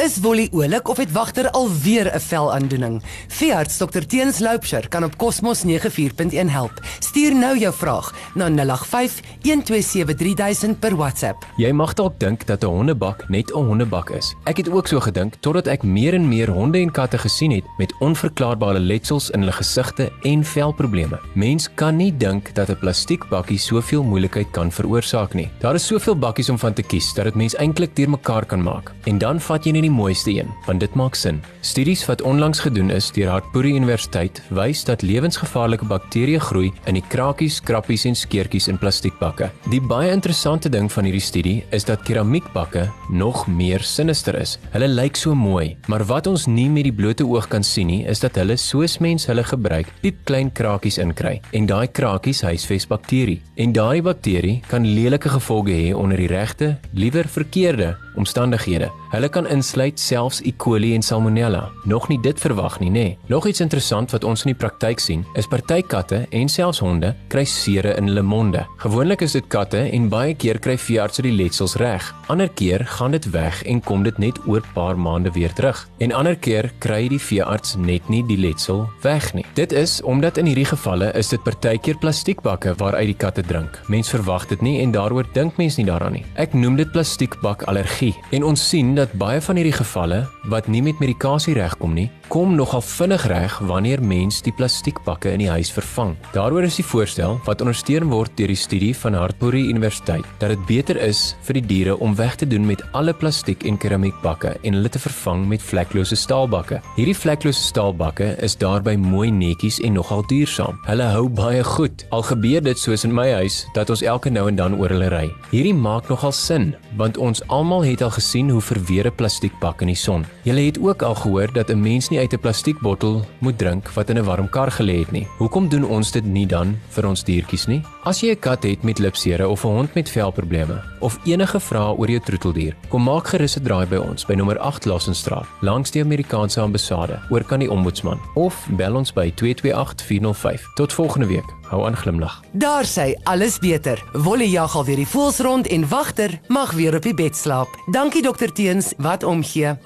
Is Wolly oulik of het wagter alweer 'n velaandoening? Veearts Dr Teens Loupsher kan op Cosmos 94.1 help. Stuur nou jou vraag na 085 127 3000 per WhatsApp. Jy mag dalk dink dat 'n hondebak net 'n hondebak is. Ek het ook so gedink totdat ek meer en meer honde en katte gesien het met onverklaarbare letsels in hulle gesigte en velprobleme. Mens kan nie dink dat 'n plastiekbakkie soveel moeilikheid kan veroorsaak nie. Daar is soveel bakkies om van te kies dat dit mens eintlik deurmekaar kan maak. En dan vat jy net die mooiste een, want dit maak sin. Studies wat onlangs gedoen is deur Hartpury Universiteit wys dat lewensgevaarlike bakterieë groei in die krakies, krappies en skeurtjies in plastiekbakke. Die baie interessante ding van hierdie studie is dat keramiekbakke nog meer sinister is. Hulle lyk so mooi, maar wat ons nie met die blote oog kan sien nie, is dat hulle soos mens hulle gebruik, piepklein krakies inkry. En daai krakies huisves bakterie. En daai bakterie kan lelike gevolge hê onder die regte, liewer verkeerde omstandighede. Hulle kan insluit selfs E. coli en Salmonella. Nog nie dit verwag nie, nê. Nee. Nog iets interessant wat ons in die praktyk sien, is party katte en selfs honde kry sere in hulle monde. Gewoonlik is dit katte en baie keer kry veeartse die letsels reg. Ander keer gaan dit weg en kom dit net oor paar maande weer terug. En ander keer kry die veearts net nie die letsel weg nie. Dit is omdat in hierdie gevalle is dit partykeer plastiekbakke waaruit die katte drink. Mens verwag dit nie en daaroor dink mens nie daaraan nie. Ek noem dit plastiekbak allergie en ons sien dat baie van hierdie gevalle wat nie met medikasie regkom nie, kom nogal vinnig reg wanneer mens die plastiekbakke in die huis vervang. Daaroor is die voorstel wat ondersteun word deur die studie van Hartpury Universiteit dat dit beter is vir die diere om weg te doen met alle plastiek en keramiekbakke en hulle te vervang met vleklose staalbakke. Hierdie vleklose staalbakke is daarby mooi netjies en nogal duursaam. Hulle hou baie goed. Al gebeur dit soos in my huis dat ons elke nou en dan oor hulle ry. Hierdie maak nogal sin want ons almal het al gesien hoe verweer 'n plastiekbak in die son. Jy het ook al gehoor dat 'n mens nie uit 'n plastiekbottel moet drink wat in 'n warm kar gelê het nie. Hoekom doen ons dit nie dan vir ons diertjies nie? As jy 'n kat het met lipsere of 'n hond met velprobleme of enige vrae oor jou troeteldier, kom maak gerus 'n draai by ons by nommer 8 Lassenstraat, langs die Amerikaanse ambassade, oor kan die ombudsman of bel ons by 228405. Tot volgende week. Hou aan glimlag. Daar sê alles beter. Wolle jag al weer die voels rond en wagter mag weer op die bed slaap. Dankie dokter Teens wat omgee.